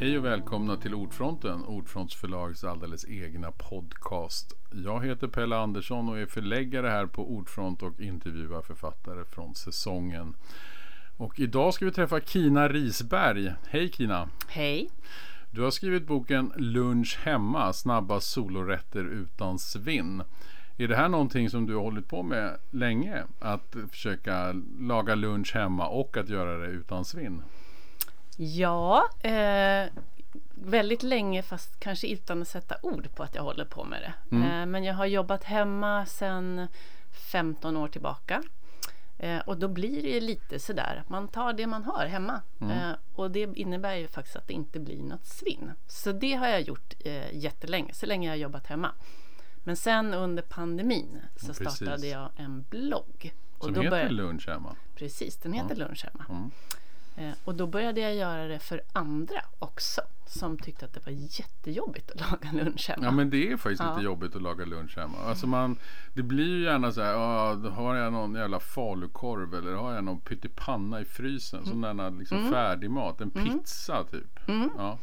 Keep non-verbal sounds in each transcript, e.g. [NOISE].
Hej och välkomna till Ordfronten, Ordfronts förlags alldeles egna podcast. Jag heter Pelle Andersson och är förläggare här på Ordfront och intervjuar författare från säsongen. Och idag ska vi träffa Kina Risberg. Hej Kina! Hej! Du har skrivit boken Lunch hemma, snabba solorätter utan svinn. Är det här någonting som du har hållit på med länge? Att försöka laga lunch hemma och att göra det utan svinn? Ja, eh, väldigt länge fast kanske utan att sätta ord på att jag håller på med det. Mm. Eh, men jag har jobbat hemma sedan 15 år tillbaka. Eh, och då blir det lite sådär man tar det man har hemma. Mm. Eh, och det innebär ju faktiskt att det inte blir något svinn. Så det har jag gjort eh, jättelänge, så länge jag har jobbat hemma. Men sen under pandemin så startade jag en blogg. Och Som då heter började... Lunch hemma? Precis, den heter ja. Lunch hemma. Mm. Eh, och då började jag göra det för andra också som tyckte att det var jättejobbigt att [LAUGHS] laga lunch hemma. Ja men det är faktiskt ja. lite jobbigt att laga lunch hemma. Alltså man, det blir ju gärna så här, har jag någon jävla falukorv eller har jag någon pyttipanna i frysen? Mm. Sån liksom mm. färdigmat, en mm. pizza typ. Mm. Ja.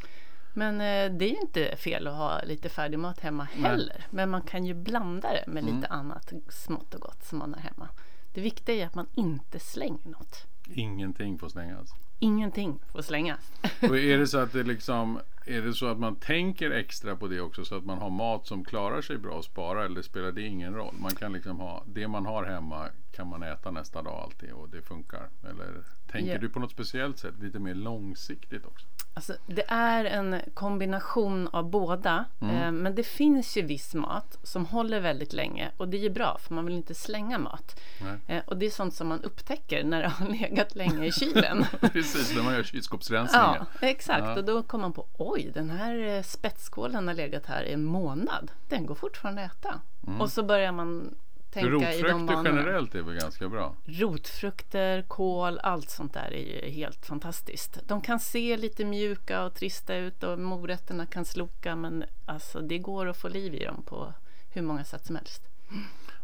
Men eh, det är ju inte fel att ha lite färdigmat hemma heller. Nej. Men man kan ju blanda det med lite mm. annat smått och gott som man har hemma. Det viktiga är att man inte slänger något. Ingenting får slängas. Ingenting får slängas. [LAUGHS] och är det så att det liksom är det så att man tänker extra på det också så att man har mat som klarar sig bra att spara eller spelar det ingen roll? Man kan liksom ha det man har hemma kan man äta nästa dag alltid och det funkar. Eller tänker yeah. du på något speciellt sätt lite mer långsiktigt också? Alltså, det är en kombination av båda. Mm. Eh, men det finns ju viss mat som håller väldigt länge och det är ju bra för man vill inte slänga mat. Eh, och det är sånt som man upptäcker när det har [LAUGHS] legat länge i kylen. [LAUGHS] Precis, när man gör kylskåpsrensningar. Ja, exakt. Ja. Och då kommer man på oj, den här eh, spetskålen har legat här i en månad. Den går fortfarande att äta. Mm. Och så börjar man tänka Rotfrukter i de banorna. generellt är väl ganska bra? Rotfrukter, kål, allt sånt där är ju helt fantastiskt. De kan se lite mjuka och trista ut och morötterna kan sloka men alltså det går att få liv i dem på hur många sätt som helst.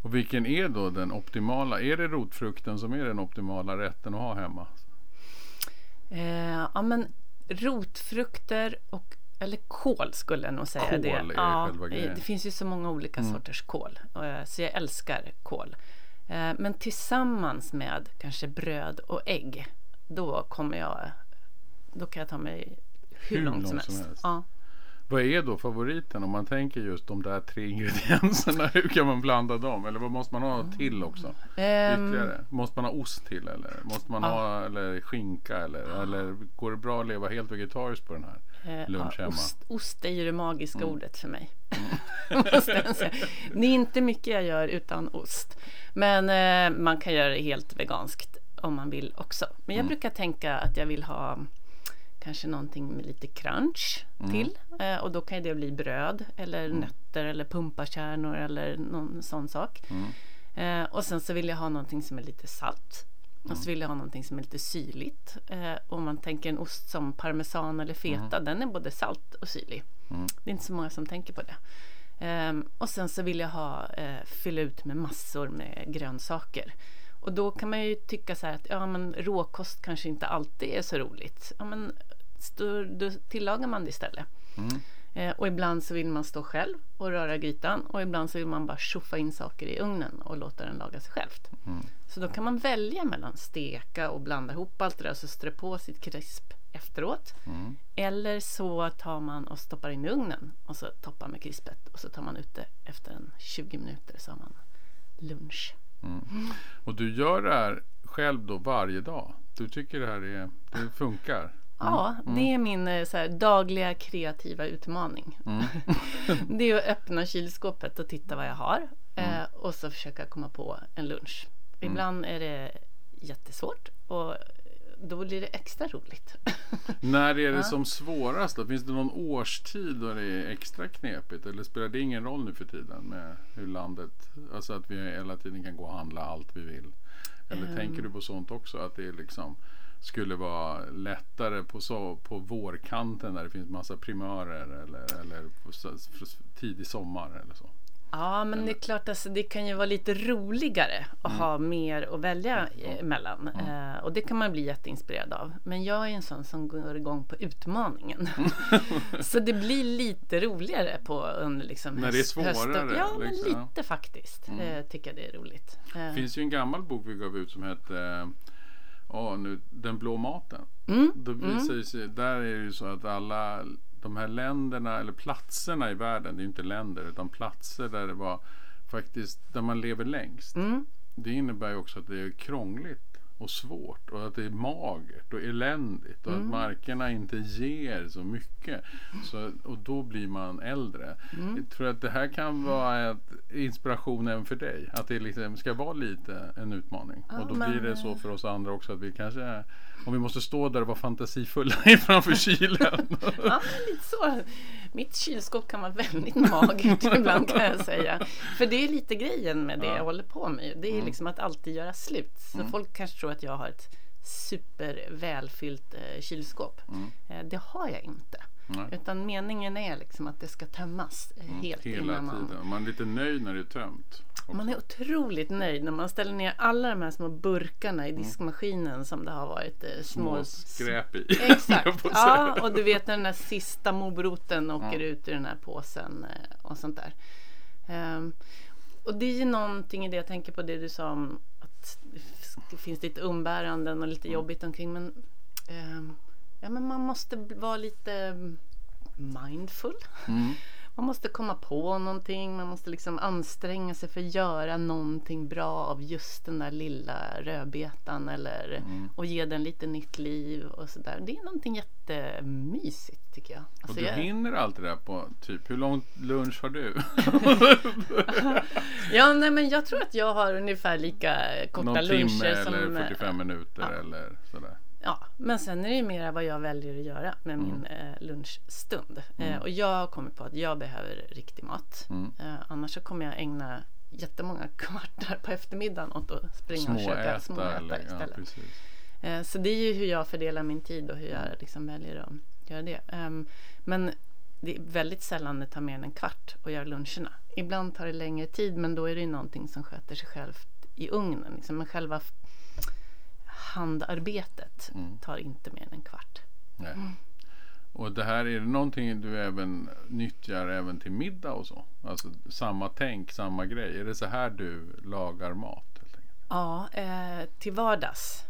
Och vilken är då den optimala? Är det rotfrukten som är den optimala rätten att ha hemma? Eh, ja men rotfrukter och eller kål skulle jag nog säga. Kål det. är ja, själva grejen. Det finns ju så många olika mm. sorters kål. Så jag älskar kål. Eh, men tillsammans med kanske bröd och ägg. Då kommer jag Då kan jag ta mig hur, hur långt, långt, som helst. Som helst. Ja. Vad är då favoriten om man tänker just de där tre ingredienserna? [LAUGHS] Hur kan man blanda dem? Eller vad måste man ha till också? Um, Ytterligare? Måste man ha ost till eller? Måste man ja. ha eller skinka eller? Eller går det bra att leva helt vegetariskt på den här? Eh, lunch hemma. Ost, ost är ju det magiska mm. ordet för mig. Mm. [LAUGHS] det är inte mycket jag gör utan ost. Men eh, man kan göra det helt veganskt om man vill också. Men jag mm. brukar tänka att jag vill ha kanske någonting med lite crunch mm. till. Eh, och då kan det bli bröd eller mm. nötter eller pumpakärnor eller någon sån sak. Eh, och sen så vill jag ha någonting som är lite salt. Och så vill jag ha någonting som är lite syrligt. Eh, om man tänker en ost som parmesan eller feta, mm. den är både salt och syrlig. Mm. Det är inte så många som tänker på det. Eh, och sen så vill jag ha, eh, fylla ut med massor med grönsaker. Och då kan man ju tycka så här att ja, men råkost kanske inte alltid är så roligt. Ja, men då, då tillagar man det istället. Mm. Eh, och ibland så vill man stå själv och röra grytan och ibland så vill man bara tjoffa in saker i ugnen och låta den laga sig självt. Mm. Så då kan man välja mellan steka och blanda ihop allt det där och så strö på sitt krisp efteråt. Mm. Eller så tar man och stoppar in i ugnen och så toppar med krispet och så tar man ut det efter en 20 minuter så har man lunch. Mm. Och du gör det här själv då varje dag? Du tycker det här är, det funkar? Ja, mm. det är min eh, så här, dagliga kreativa utmaning. Mm. [LAUGHS] det är att öppna kylskåpet och titta vad jag har mm. eh, och så försöka komma på en lunch. Mm. Ibland är det jättesvårt och då blir det extra roligt. [LAUGHS] När är det ja. som svårast? Då? Finns det någon årstid då det är extra knepigt? Eller spelar det ingen roll nu för tiden med hur landet, alltså att vi hela tiden kan gå och handla allt vi vill? Eller um. tänker du på sånt också? Att det är liksom skulle vara lättare på, så, på vårkanten när det finns massa primörer eller, eller tidig sommar eller så? Ja, men det är klart alltså, det kan ju vara lite roligare att Mm. ha mer att välja emellan. Eh, och det kan man bli jätteinspirerad av. Men jag är en sån som går igång på utmaningen. [LAUGHS] så det blir lite roligare på under liksom När det är höst- hösten. svårare, Ja, men liksom. lite faktiskt. Eh, tycker jag det är roligt. Eh, Det finns ju en gammal bok vi gav ut som hette ja, nu, Den blå maten. Mm. Då visar det sig, där är det ju så att alla de här länderna eller platserna i världen, det är ju inte länder utan platser där det var faktiskt där man lever längst. Mm. Det innebär ju också att det är krångligt och svårt och att det är magert och eländigt och Mm. att markerna inte ger så mycket. Så, och då blir man äldre. Mm. Jag tror att det här kan vara ett inspiration även för dig. Att det liksom ska vara lite en utmaning. Ja, och då men, blir det eh, så för oss andra också att vi kanske om vi måste stå där och vara fantasifulla [LAUGHS] framför kylen. Ja, lite så. Mitt kylskåp kan vara väldigt magert [LAUGHS] ibland kan jag säga. För det är lite grejen med det Ja. Mm. jag håller på med. Det är liksom att alltid göra slut. Så folk kanske tror att jag har ett supervälfyllt eh, kylskåp. Mm. Eh, det har jag inte. Nej. Utan meningen är liksom att det ska tömmas eh, helt Mm. Hela innan man... tiden. Man är lite nöjd när det är tömt. också. Man är otroligt nöjd när man ställer ner alla de här små burkarna i Mm. diskmaskinen som det har varit eh, små, Små skräp i. [LAUGHS] Exakt. Ja, och du vet när den där sista moroten åker Ja. ut ur den här påsen eh, och sånt där. Ehm, och det är ju någonting i det jag tänker på det du sa om att det finns lite umbäranden och lite jobbigt omkring men ehm, ja, men man måste vara lite mindful. Mm. [LAUGHS] Man måste komma på någonting, man måste liksom anstränga sig för att göra någonting bra av just den där lilla rödbetan eller Mm. och ge den lite nytt liv och sådär. Det är någonting jättemysigt tycker jag. Och Alltså, du jag hinner allt det där på typ, hur lång lunch har du? [LAUGHS] ja, nej, men jag tror att jag har ungefär lika korta Någon timme luncher som... eller 45 minuter ja. eller sådär. Ja, men sen är det ju mera vad jag väljer att göra med min eh, lunchstund. Eh, och jag har kommit på att jag behöver riktig mat. Mm. Eh, annars så kommer jag ägna jättemånga [LAUGHS] kvartar på eftermiddagen åt att springa och köpa Småäta ja, istället. precis. Eh, Så det är ju hur jag fördelar min tid och hur jag liksom väljer att göra det. Ehm, Men det är väldigt sällan det tar mer än en kvart att göra luncherna. Ibland tar det längre tid men då är det ju någonting som sköter sig självt i ugnen. Liksom. Men själva handarbetet Mm. tar inte mer än en kvart. Nej. Och det här, är det någonting du även nyttjar även till middag och så? Alltså samma tänk, samma grej. Är det så här du lagar mat? Ja, eh, till vardags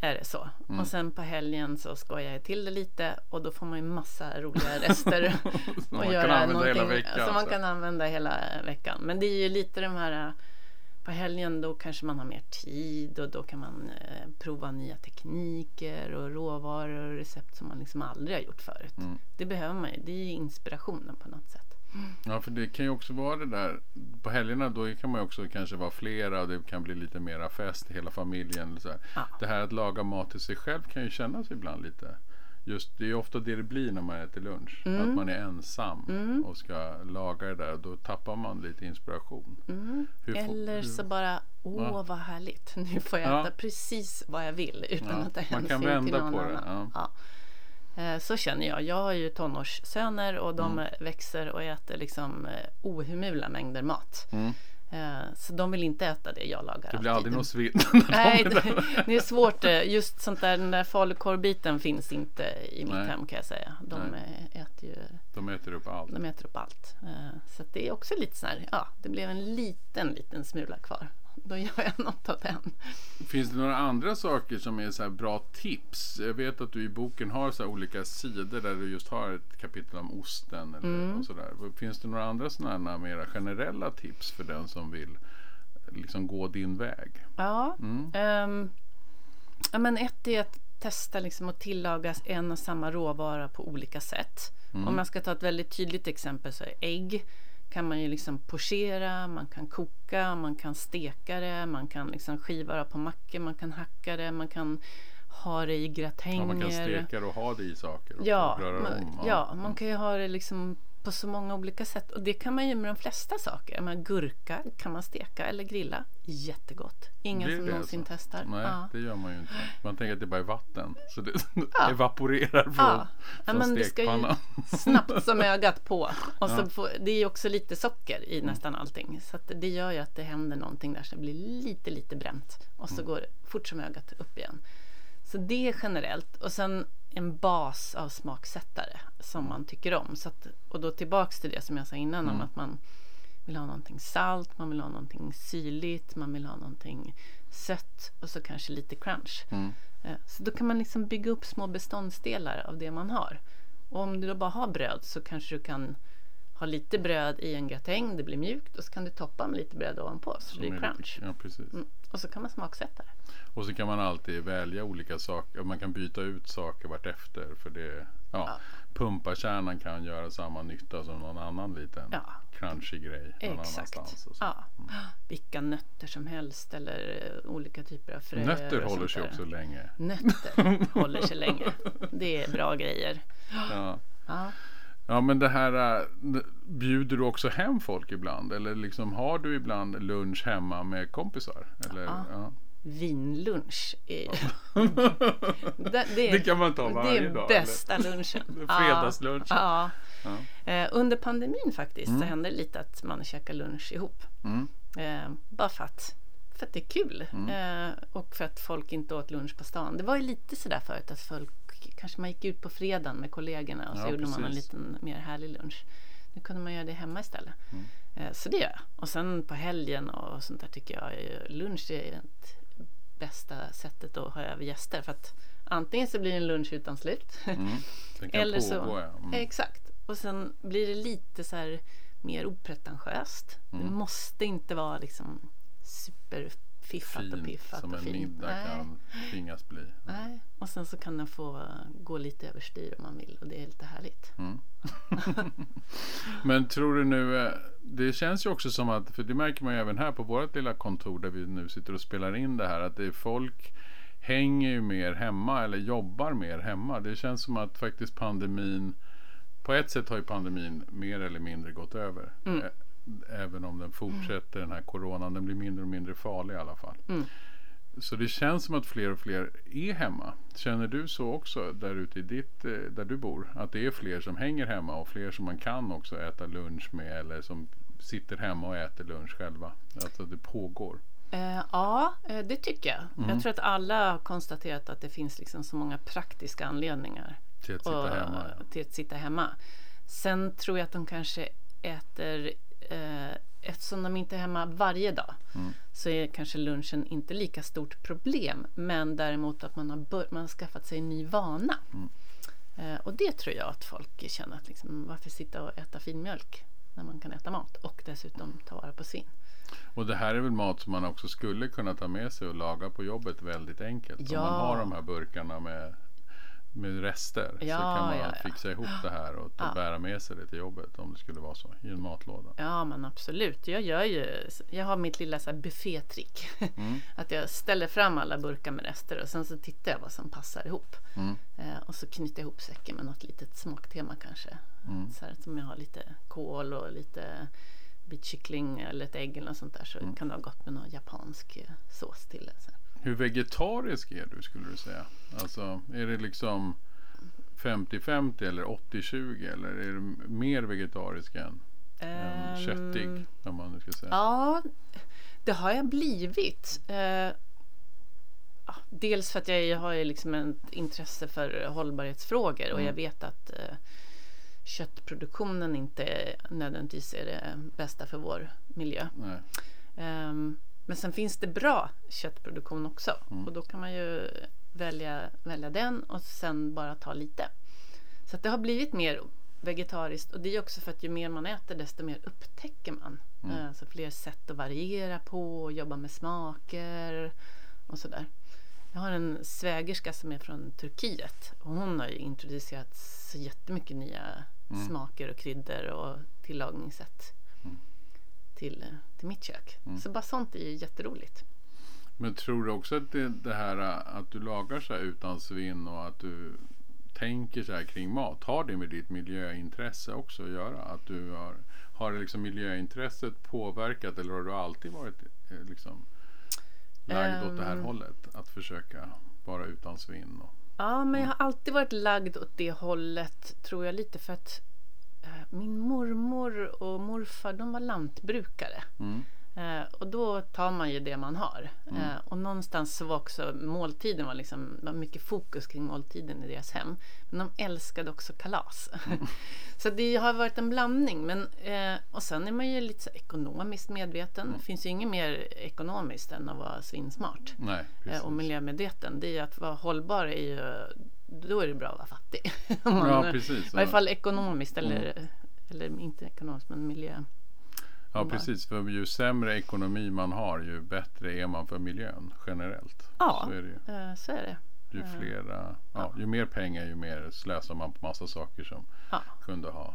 är det så. Mm. Och sen på helgen så skojar jag till det lite och då får man ju massa roliga rester. [LAUGHS] man och kan göra använda hela veckan, som man så. kan använda hela veckan. Men det är ju lite de här eh, på helgen då kanske man har mer tid och då kan man eh, prova nya tekniker och råvaror och recept som man liksom aldrig har gjort förut. Mm. Det behöver man ju. Det är inspirationen på något sätt. Ja, för det kan ju också vara det där. På helgerna då kan man ju också kanske vara flera och det kan bli lite mera fest, hela familjen. Så här. Ja. Det här att laga mat till sig själv kan ju kännas ibland lite. Just det är ofta det det blir när man äter lunch. Mm. Att man är ensam och ska laga det där. Då tappar man lite inspiration. Får- Eller så bara, åh Ja. vad härligt, nu får jag Ja. äta precis vad jag vill utan Ja, att ta man hänsyn kan till vända någon på det, annan. Ja. Eh, Så känner jag. Jag har ju tonårssöner och de Mm. växer och äter liksom eh, ohemula mängder mat. Eh, Så de vill inte äta det jag lagar. Det blir aldrig något svinn. [LAUGHS] Nej, det, det är svårt. eh, Just sånt där, den där falukorvbiten finns inte i mitt Nej. hem kan jag säga. De eh, äter ju De äter upp allt. de äter upp allt. Så det är också lite så här, ja, det blev en liten, liten smula kvar. Då gör jag något av den. Finns det några andra saker som är så bra tips? Jag vet att du i boken har så olika sidor där du just har ett kapitel om osten. Eller, Mm. och så där. Finns det några andra sådana mera generella tips för den som vill liksom gå din väg? Ja, Mm. ehm, ja men ett är att testa liksom att tillaga en och samma råvara på olika sätt. Mm. Om jag ska ta ett väldigt tydligt exempel så är ägg kan man ju liksom pochera, man kan koka, man kan steka det, man kan liksom skiva det på mackor, man kan hacka det, man kan ha det i gratänger. Ja, man kan steka det och ha det i saker och Ja, man, om. ja, man kan ju ha det liksom på så många olika sätt. Och det kan man ju med de flesta saker. Men gurka kan man steka eller grilla. Jättegott. Ingen som någonsin alltså. testar. Nej, ja. det gör man ju inte. Man tänker att det bara är vatten. Så det ja. [LAUGHS] evaporerar från, ja. från men stekpannan. Det ska ju snabbt som [LAUGHS] ögat på. Och så får, det är ju också lite socker i nästan allting. Så det gör ju att det händer någonting där så det blir lite, lite bränt. Och så mm. går det fort som ögat upp igen. Så det är generellt. Och sen en bas av smaksättare som man tycker om. Så att, och då tillbaks till det som jag sa innan mm. om att man vill ha någonting salt, man vill ha någonting syrligt, man vill ha någonting sött och så kanske lite crunch. Mm. Eh, så då kan man liksom bygga upp små beståndsdelar av det man har. Och om du då bara har bröd så kanske du kan ha lite bröd i en gratäng, det blir mjukt och så kan du toppa med lite bröd ovanpå så det blir crunch. Ja, precis. Mm. Och så kan man smaksätta det. Och så kan man alltid välja olika saker. Man kan byta ut saker vartefter. För det, ja, ja. Pumpakärnan kan göra samma nytta som någon annan liten ja. crunchig grej. Exakt. Ja. Mm. Vilka nötter som helst eller uh, olika typer av fröer. Nötter håller sig också länge. Nötter håller sig länge. [LAUGHS] Det är bra grejer. Ja. Ja. Ja men det här, äh, bjuder du också hem folk ibland? Eller liksom har du ibland lunch hemma med kompisar? Eller, ja. ja. Vinlunch. Är, [LAUGHS] det, det, det, kan man ta varje dag. Det är dag, bästa eller? lunchen. [LAUGHS] Fredagslunchen. Ja. ja. Eh, under pandemin faktiskt mm. så hände det lite att man käkar lunch ihop. Mm. Eh, bara för att, för att det är kul. Mm. Eh, och för att folk inte åt lunch på stan. Det var ju lite sådär förut att folk kanske man gick ut på fredagen med kollegorna och så ja, gjorde precis. man en liten mer härlig lunch. Nu kunde man göra det hemma istället. Mm. Eh, så det gör jag. Och sen på helgen och sånt där tycker jag lunch är det bästa sättet att ha över gäster. För att antingen så blir det en lunch utan slut. Mm. [LAUGHS] eller så, pågå, ja. mm. Exakt. Och sen blir det lite så här mer opretentiöst. Mm. Det måste inte vara liksom super fiffat fin, och piffat som och en fin. middag Nej. kan tvingas bli. Nej. Och sen så kan den få gå lite överstyr om man vill och det är lite härligt. Mm. [LAUGHS] Men tror du nu, eh, det känns ju också som att, för det märker man ju även här på vårt lilla kontor där vi nu sitter och spelar in det här, att det är folk hänger ju mer hemma eller jobbar mer hemma. Det känns som att faktiskt pandemin, på ett sätt har ju pandemin mer eller mindre gått över. Mm. Även om den fortsätter den här coronan. Den blir mindre och mindre farlig i alla fall. Mm. Så det känns som att fler och fler är hemma. Känner du så också där ute i ditt, eh, där du bor? Att det är fler som hänger hemma och fler som man kan också äta lunch med eller som sitter hemma och äter lunch själva? Alltså det pågår. Uh, ja, eh, det tycker jag. Mm. Jag tror att alla har konstaterat att det finns liksom så många praktiska anledningar till att sitta, och, hemma, ja. till att sitta hemma. Sen tror jag att de kanske äter eh, eftersom de inte är hemma varje dag mm. så är kanske lunchen inte lika stort problem. Men däremot att man har, bör- man har skaffat sig en ny vana. Mm. Eh, och det tror jag att folk känner att liksom, varför sitta och äta filmjölk när man kan äta mat och dessutom ta vara på sin. Och det här är väl mat som man också skulle kunna ta med sig och laga på jobbet väldigt enkelt. Ja. Om man har de här burkarna med med rester ja, så kan man ja, ja. fixa ihop det här och ta, bära med sig det till jobbet om det skulle vara så i en matlåda. Ja men absolut. Jag gör ju, jag har mitt lilla så här buffétrick. Mm. [LAUGHS] att jag ställer fram alla burkar med rester och sen så tittar jag vad som passar ihop. Mm. Eh, och så knyter jag ihop säcken med något litet smaktema kanske. Mm. Så här, som jag har lite kål och lite bit kyckling eller ett ägg eller något sånt där så mm. kan det vara gott med någon japansk eh, sås till. Så. Hur vegetarisk är du skulle du säga? Alltså är det liksom 50-50 eller 80-20 eller är du mer vegetarisk än, um, än köttig? Om man nu ska säga. Ja, det har jag blivit. Uh, dels för att jag har liksom ett intresse för hållbarhetsfrågor och mm. jag vet att uh, köttproduktionen inte nödvändigtvis är det bästa för vår miljö. Um, men sen finns det bra köttproduktion också mm. och då kan man ju välja, välja den och sen bara ta lite. Så det har blivit mer vegetariskt och det är också för att ju mer man äter desto mer upptäcker man. Mm. Alltså fler sätt att variera på och jobba med smaker och sådär. Jag har en svägerska som är från Turkiet och hon har ju introducerat så jättemycket nya mm. smaker och kryddor och tillagningssätt till, till mitt kök. Mm. Så bara sånt är ju jätteroligt. Men tror du också att det, det här att du lagar så här utan svinn och att du tänker så här kring mat. Har det med ditt miljöintresse också att göra? Att du har, har liksom miljöintresset påverkat eller har du alltid varit eh, liksom, lagd um, åt det här ehm. hållet? Att försöka vara utan svinn? Och, ja, men jag har alltid varit lagd åt det hållet tror jag lite för att eh, min mormor och morfar de var lantbrukare. Mm. Eh, och då tar man ju det man har. Mm. Eh, och någonstans så var också måltiden var liksom, var mycket fokus kring måltiden i deras hem. Men de älskade också kalas. Mm. [LAUGHS] så det har varit en blandning. Men, eh, och sen är man ju lite så ekonomiskt medveten. Mm. Det finns ju inget mer ekonomiskt än att vara svinsmart. Nej, eh, och miljömedveten. Det är ju att vara hållbar är ju, då är det bra att vara fattig. [LAUGHS] man, ja, precis. I varje fall ekonomiskt eller, mm. eller inte ekonomiskt men miljö. Ja precis, för ju sämre ekonomi man har ju bättre är man för miljön generellt. Ja, så är det ju. Eh, så är det. Ju, eh, flera, ja, ju mer pengar ju mer slösar man på massa saker som kunde ha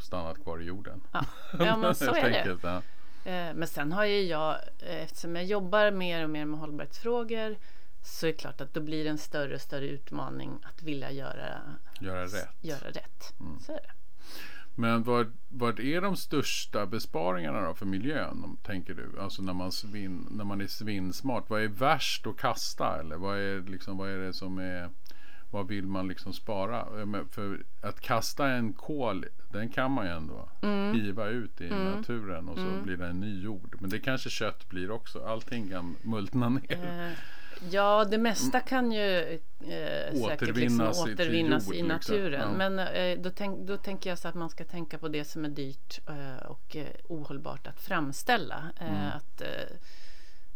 stannat kvar i jorden. Ja, ja men så [LAUGHS] är enkelt, det. Eh, men sen har ju jag, eftersom jag jobbar mer och mer med hållbarhetsfrågor så är det klart att då blir det en större och större utmaning att vilja göra, göra rätt. Göra rätt. Mm. Så är det. Men vad, vad är de största besparingarna då för miljön? Tänker du? Alltså när man, svin, när man är svinsmart. Vad är värst att kasta? Eller vad är, liksom, vad är det som är... Vad vill man liksom spara? För att kasta en kol, den kan man ju ändå mm. hiva ut i mm. naturen och så mm. blir det en ny jord. Men det kanske kött blir också. Allting kan multna ner. Ja, det mesta kan ju eh, säkert liksom återvinnas jord, i liksom. naturen. Liksom. Men eh, då, tänk, då tänker jag så att man ska tänka på det som är dyrt eh, och eh, ohållbart att framställa. Eh, mm. Att, eh,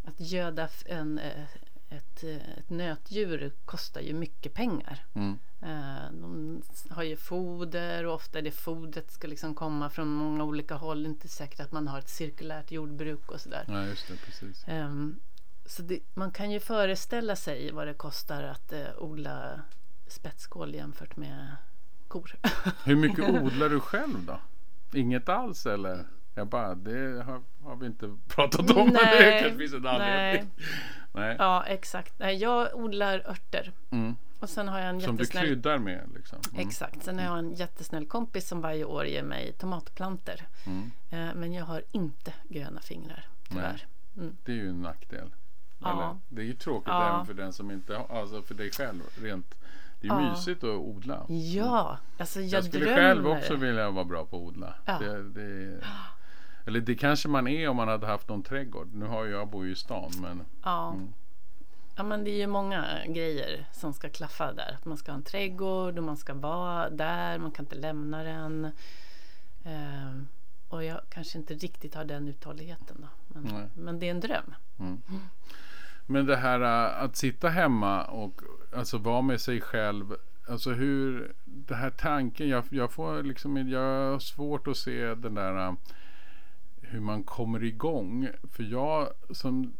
att göda en, ett, ett nötdjur kostar ju mycket pengar. Mm. De har ju foder och ofta är det fodret ska liksom komma från många olika håll. Det är inte säkert att man har ett cirkulärt jordbruk och sådär. Ja, just det, precis. Um, så det, man kan ju föreställa sig vad det kostar att eh, odla spetskål jämfört med kor. [LAUGHS] Hur mycket odlar du själv då? Inget alls eller? Jag bara, det har, har vi inte [LAUGHS] pratat om. Nej, [LAUGHS] det kanske finns en anledning. Nej. Ja, exakt. Nej, jag odlar örter. Mm. Och sen har jag en som jättesnäll... du kryddar med? Liksom. Mm. Exakt. Sen har jag en jättesnäll kompis som varje år ger mig tomatplanter. Mm. Eh, men jag har inte gröna fingrar, tyvärr. Mm. Det är ju en nackdel. Ja. det är ju tråkigt ja. även för den som inte alltså för dig själv rent. Det är ja. mysigt att odla. Ja, alltså jag, jag skulle drömmer. själv också vilja vara bra på att odla. Ja. Det, det, eller det kanske man är om man hade haft någon trädgård. Nu har jag bor ju i stan men. Ja. Mm. Ja men det är ju många grejer som ska klaffa där. Att man ska ha en trädgård och man ska vara där. Man kan inte lämna den. Um, och jag kanske inte riktigt har den uthålligheten då. Men, men det är en dröm. Mm. Men det här äh, att sitta hemma och alltså vara med sig själv. Alltså hur, det här tanken, jag, jag får liksom, jag har svårt att se den där äh, hur man kommer igång. För jag som,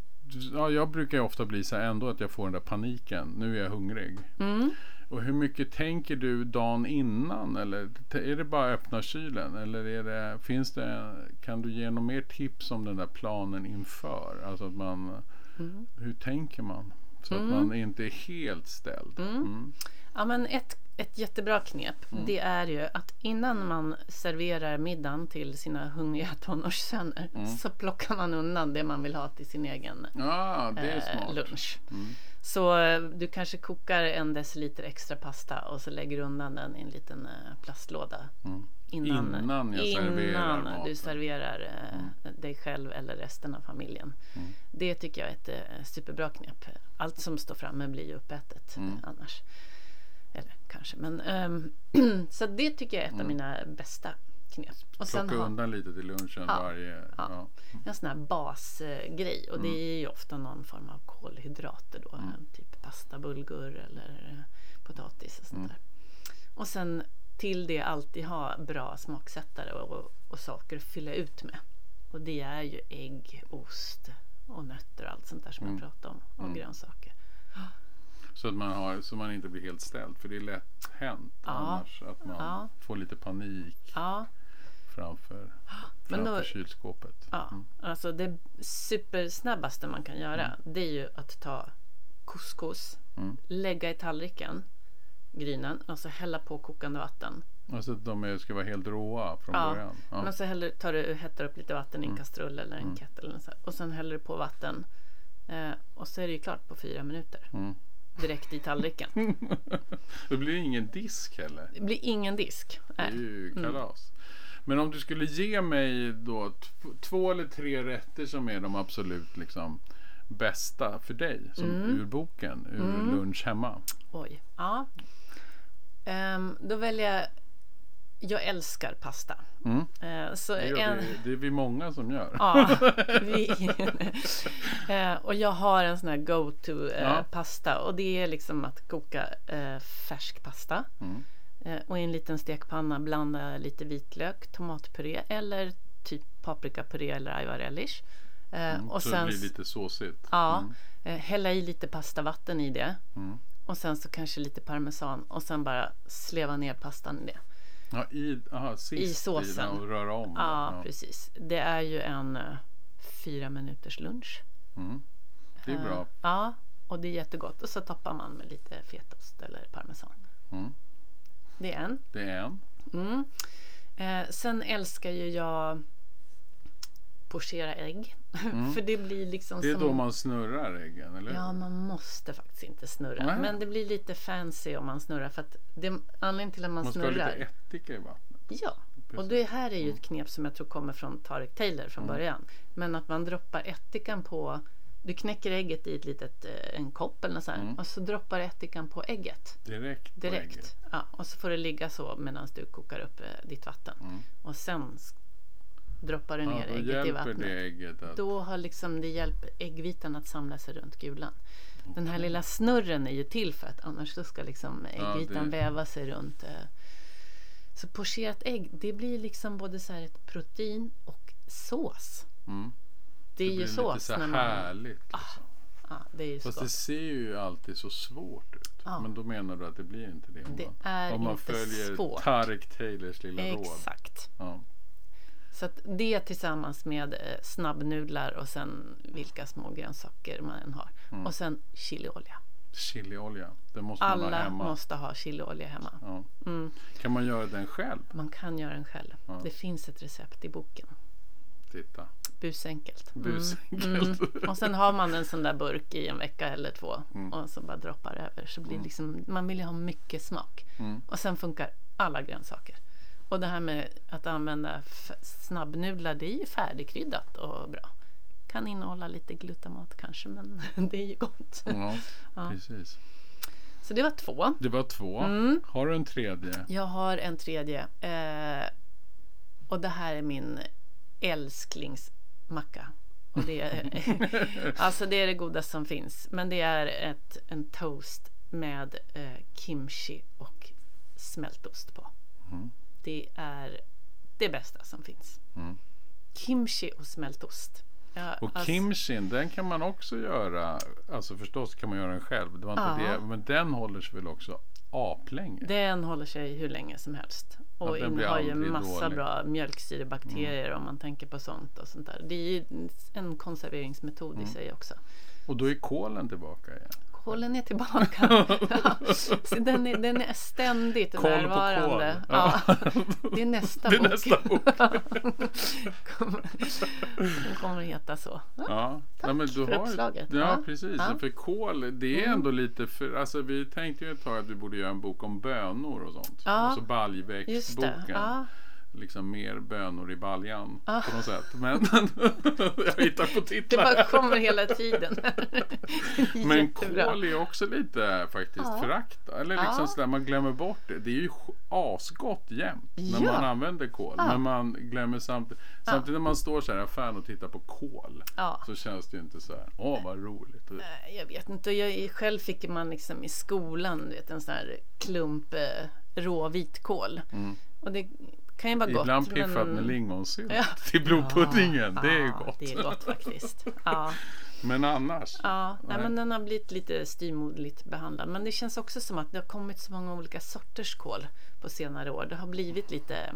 ja, jag brukar ofta bli så här ändå att jag får den där paniken. Nu är jag hungrig. Mm. Och hur mycket tänker du dagen innan? Eller är det bara öppna kylen? Eller är det, finns det, kan du ge något mer tips om den där planen inför? Alltså att man Mm. Hur tänker man? Så mm. att man inte är helt ställd. Mm. mm. Ja, men ett, ett jättebra knep mm. det är ju att innan man serverar middagen till sina hungriga [LAUGHS] tonårssöner så plockar man undan det man vill ha till sin egen ja, eh, lunch. Så eh, du kanske kokar en deciliter extra pasta och så lägger du undan den i en liten eh, plastlåda. Innan, innan, jag innan serverar du serverar mm. dig själv eller resten av familjen. Mm. Det tycker jag är ett superbra knep. Allt som står framme blir ju uppätet mm. annars. Eller kanske, men ähm, [CLEARS THROAT] så det tycker jag är ett av mm. mina bästa knep. Och Plocka sen undan ha, lite till lunchen ja, varje... Ja. ja. En sån här basgrej och det mm. är ju ofta någon form av kolhydrater då. Mm. Typ pasta, bulgur eller potatis och sånt där. Och sen till det alltid ha bra smaksättare och, och saker att fylla ut med. Och det är ju ägg, ost och nötter och allt sånt där som mm. jag pratade om. Och mm. grönsaker. Så att man, har, så man inte blir helt ställd. För det är lätt hänt ja. annars. Att man ja. får lite panik ja. Framför, framför [GASPS] då, kylskåpet. Ja, mm. alltså det supersnabbaste man kan göra mm. det är ju att ta couscous, mm. lägga i tallriken grynen och så hälla på kokande vatten. Alltså att de är, ska vara helt råa från Ja, början? Ja. Men så häller, tar du, hettar upp lite vatten i en kastrull eller en kettle eller så, här. och sen häller du på vatten eh, och så är det ju klart på fyra minuter. Mm. Direkt i tallriken. [LAUGHS] Det blir ingen disk heller. Det blir ingen disk. Det är ju Mm. Men om du skulle ge mig då två eller tre rätter som är de absolut liksom bästa för dig som Mm. ur boken, ur lunch hemma. Oj. Ja. Ehm, då väljer jag Jag älskar pasta. Mm. Eh, så Det, gör en, vi, det är vi många som gör. Ja, [LAUGHS] vi, eh, och jag har en sån här go-to eh, Ja. och det är liksom att koka färsk pasta. Mm. Eh, och i en liten stekpanna blanda lite vitlök, tomatpuré eller typ paprikapuré eller ajvar relish. Eh, Mm, och så sen det blir lite såsigt. ja, Mm. eh, hälla i lite pastavatten i det. Mm. Och sen så kanske lite parmesan och sen bara sleva ner pastan i det. Ja, i, aha, I såsen. och röra om. Ja, den. precis. Det är ju en fyra minuters lunch. Mm. Det är bra. Ja, och det är jättegott. Och så toppar man med lite fetaost eller parmesan. Mm. Det är en. Det är en. Mm. Eh, sen älskar ju jag pochera ägg. [LAUGHS] För det blir liksom Mm. Det är som... då man snurrar äggen, eller? Ja, man måste faktiskt inte snurra. Nej. Men det blir lite fancy om man snurrar. För att det, anledningen till att man, Man ska ha snurrar. lite ättika i vattnet. Ja, och Precis. det här är ju ett knep som jag tror kommer från Tarek Taylor från början. Men att man droppar ättikan på du knäcker ägget i ett litet, eh, en kopp eller sånt här, och så droppar ättikan på ägget Direkt, direkt. ägget. Ja, och så får det ligga så medan du kokar upp eh, ditt vatten. Och sen droppar du Ja, ner då ägget i vattnet. ägget att... Då har liksom det hjälpt äggvitan att samla sig runt gulan. Den här lilla snurren är ju till för att annars så ska liksom Ja, äggvitan det- väva sig runt. eh. Så pocherat ägg, det blir liksom både så här ett protein och sås. Mm. Det är blir ju lite sås så när man... härligt. Liksom. Ja, det är ju så Fast det gott. ser ju alltid så svårt ut. Ja. Men då menar du att det blir inte det? Om Det man, är om man inte följer svårt. Tarek Taylors lilla råd. Exakt. Ja. Så att det tillsammans med eh, snabbnudlar och sen vilka små grönsaker man än har. Mm. Och sen chiliolja. Chiliolja, det måste man ha Alla hemma. måste ha chiliolja hemma. Ja. Mm. Kan man göra den själv? Man kan göra den själv. Ja. Det finns ett recept i boken. Titta. Busenkelt. Mm. Busenkelt. Mm. Och sen har man en sån där burk i en vecka eller två Mm. och så bara droppar över. Så blir liksom, man vill ju ha mycket smak. Mm. Och sen funkar alla grönsaker. Och det här med att använda snabbnudlar, det är ju färdigkryddat och bra. Kan innehålla lite glutamat kanske, men [LAUGHS] det är ju gott. Ja, [LAUGHS] Ja. precis. Så det var två. Det var två. Mm. Har du en tredje? Jag har en tredje. Eh, och det här är min älsklingsmacka. Och det är, [LAUGHS] alltså det är det godaste som finns. Men det är ett, en toast med eh, kimchi och smältost på. Mm. Det är det bästa som finns. Mm. Kimchi och smältost. Ja, Och alltså- kimchin, den kan man också göra. Alltså förstås kan man göra den själv. Det var inte Ja. det. Men den håller sig väl också aplänge? Den håller sig hur länge som helst. Och har ju massa dålig. bra mjölksyrebakterier om man tänker på sånt och sånt där. Det är ju en konserveringsmetod Mm. i sig också. Och då är kolen tillbaka igen. Kolen är tillbaka. [LAUGHS] ja. Så den, är, den är ständigt Koll på närvarande. kol. Ja. Det är nästa [LAUGHS] Det är bok. nästa bok. [LAUGHS] kommer, den kommer att heta så. Ja. Ja, Tack men du för har, uppslaget. Ja, precis. Mm. För kol, det är ändå lite för, alltså vi tänkte ju ett tag att vi borde göra en bok om bönor och sånt. Ja, Alltså Just baljväxtboken. Det. Liksom mer bönor i baljan Ja. på något sätt. Men [LAUGHS] jag hittar på Det titlar. bara kommer hela tiden. [LAUGHS] Men kol är också lite faktiskt Ja. förakta. Eller liksom Ja. sådär, man glömmer bort det. Det är ju asgott jämt när Ja. man använder kol. Ja. Men man glömmer samtidigt. Samtidigt när man står så här i affären och tittar på kol. Så känns det ju inte så här. Åh vad roligt. Nej, Jag vet inte. Jag, själv fick man liksom i skolan vet, en sån här klump eh, rå vitkål. Mm. Och det kan ju vara gott. Ibland piffat men- med lingonsylt Ja. till blodpuddingen. det är Ja, gott. Det är gott faktiskt. Ja, Men annars. ja. Nej, Nej. men den har blivit lite styvmoderligt behandlad. Men det känns också som att det har kommit så många olika sorters kål på senare år. Det har blivit lite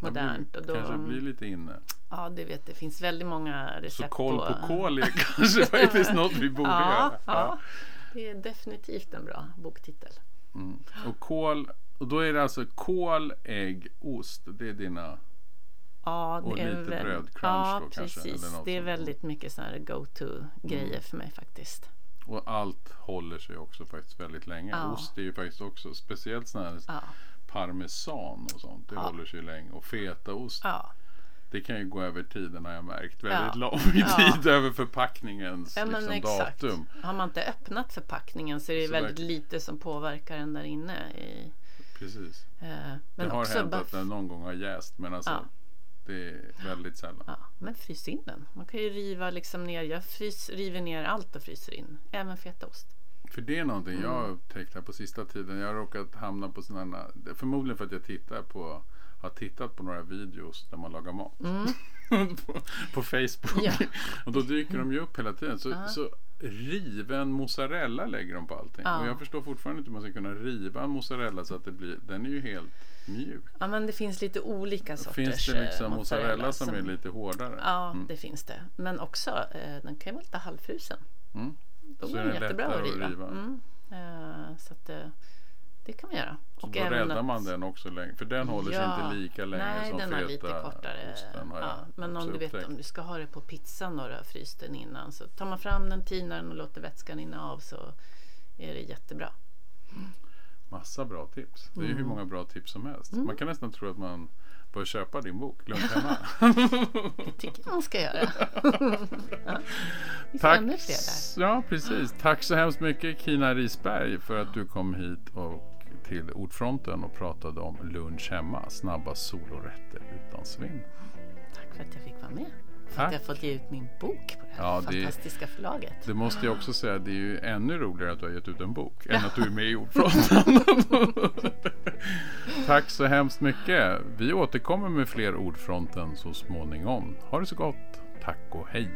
modernt. Och då, Kanske blir lite inne. Ja, det vet det finns väldigt många Så recept koll på på kol är kanske [LAUGHS] faktiskt något vi borde ja, göra. ja, det är definitivt en bra boktitel. Mm. Och kål, och då är det alltså kål, ägg, ost. Det är dina... Ja, Och det är lite väl- brödcrunch ja, då kanske, precis. eller något Det är sånt. väldigt mycket sådana go-to-grejer Mm. för mig faktiskt. Och allt håller sig också faktiskt väldigt länge. Ja. Ost är ju faktiskt också, speciellt sån här Ja, parmesan och sånt. Det Ja. håller sig länge. Och fetaost, ja. det kan ju gå över tiden har jag märkt. Väldigt Ja. lång [LAUGHS] Ja. tid över förpackningens ja men liksom, exakt. datum. Har man inte öppnat förpackningen så är det Så väldigt där- lite som påverkar den där inne. I, Precis. eh, Det har hänt att den någon gång har jäst men alltså Ja. det är väldigt sällan. Ja, men frys in den. Man kan ju riva liksom ner. Jag frys, river ner allt och fryser in. Även fetaost. För det är någonting jag Mm. har upptäckt här på sista tiden. Jag har råkat hamna på sådana förmodligen för att jag tittar på har tittat på några videos där man lagar mat. [LAUGHS] på, på Facebook. Mm. Ja. Och då dyker de ju upp hela tiden. Så, Ja. så riven mozzarella lägger de på allting. Ja. Och jag förstår fortfarande inte hur man ska kunna riva en mozzarella så att det blir, den är ju helt mjuk. Ja, men det finns lite olika sorters Finns det liksom eh, mozzarella som är lite hårdare? Ja, Mm. det finns det. Men också, eh, den kan ju vara lite halvfrusen. Mm. Då Så är den jättebra att lättare att riva. riva. Mm. Eh, så att, det kan man göra. Så då även räddar att- man den också länge. För den håller sig Ja. inte lika länge Nej, som den feta lite kortare. osten. Har Ja, men om du vet upptäckt. om du ska ha det på pizzan och du har fryst den innan så tar man fram den, tinar den och låter vätskan rinna av så är det jättebra. Massa bra tips. Det är ju hur Mm. många bra tips som helst. Man kan nästan tro att man bör köpa din bok Lugnt hemma. [LAUGHS] Det tycker jag man ska göra. [LAUGHS] ja. Tack. Ja, precis. Tack så hemskt mycket Kina Risberg för att du kom hit och till Ordfronten och pratade om lunch hemma. Snabba solorätter utan svinn. Tack för att jag fick vara med. För Tack. att jag har fått ge ut min bok på det här Ja, det- fantastiska förlaget. Det måste jag också säga, det är ju ännu roligare att du har gett ut en bok än att du är med i Ordfronten. [LAUGHS] Tack så hemskt mycket. Vi återkommer med fler Ordfronten så småningom. Ha det så gott. Tack och hej.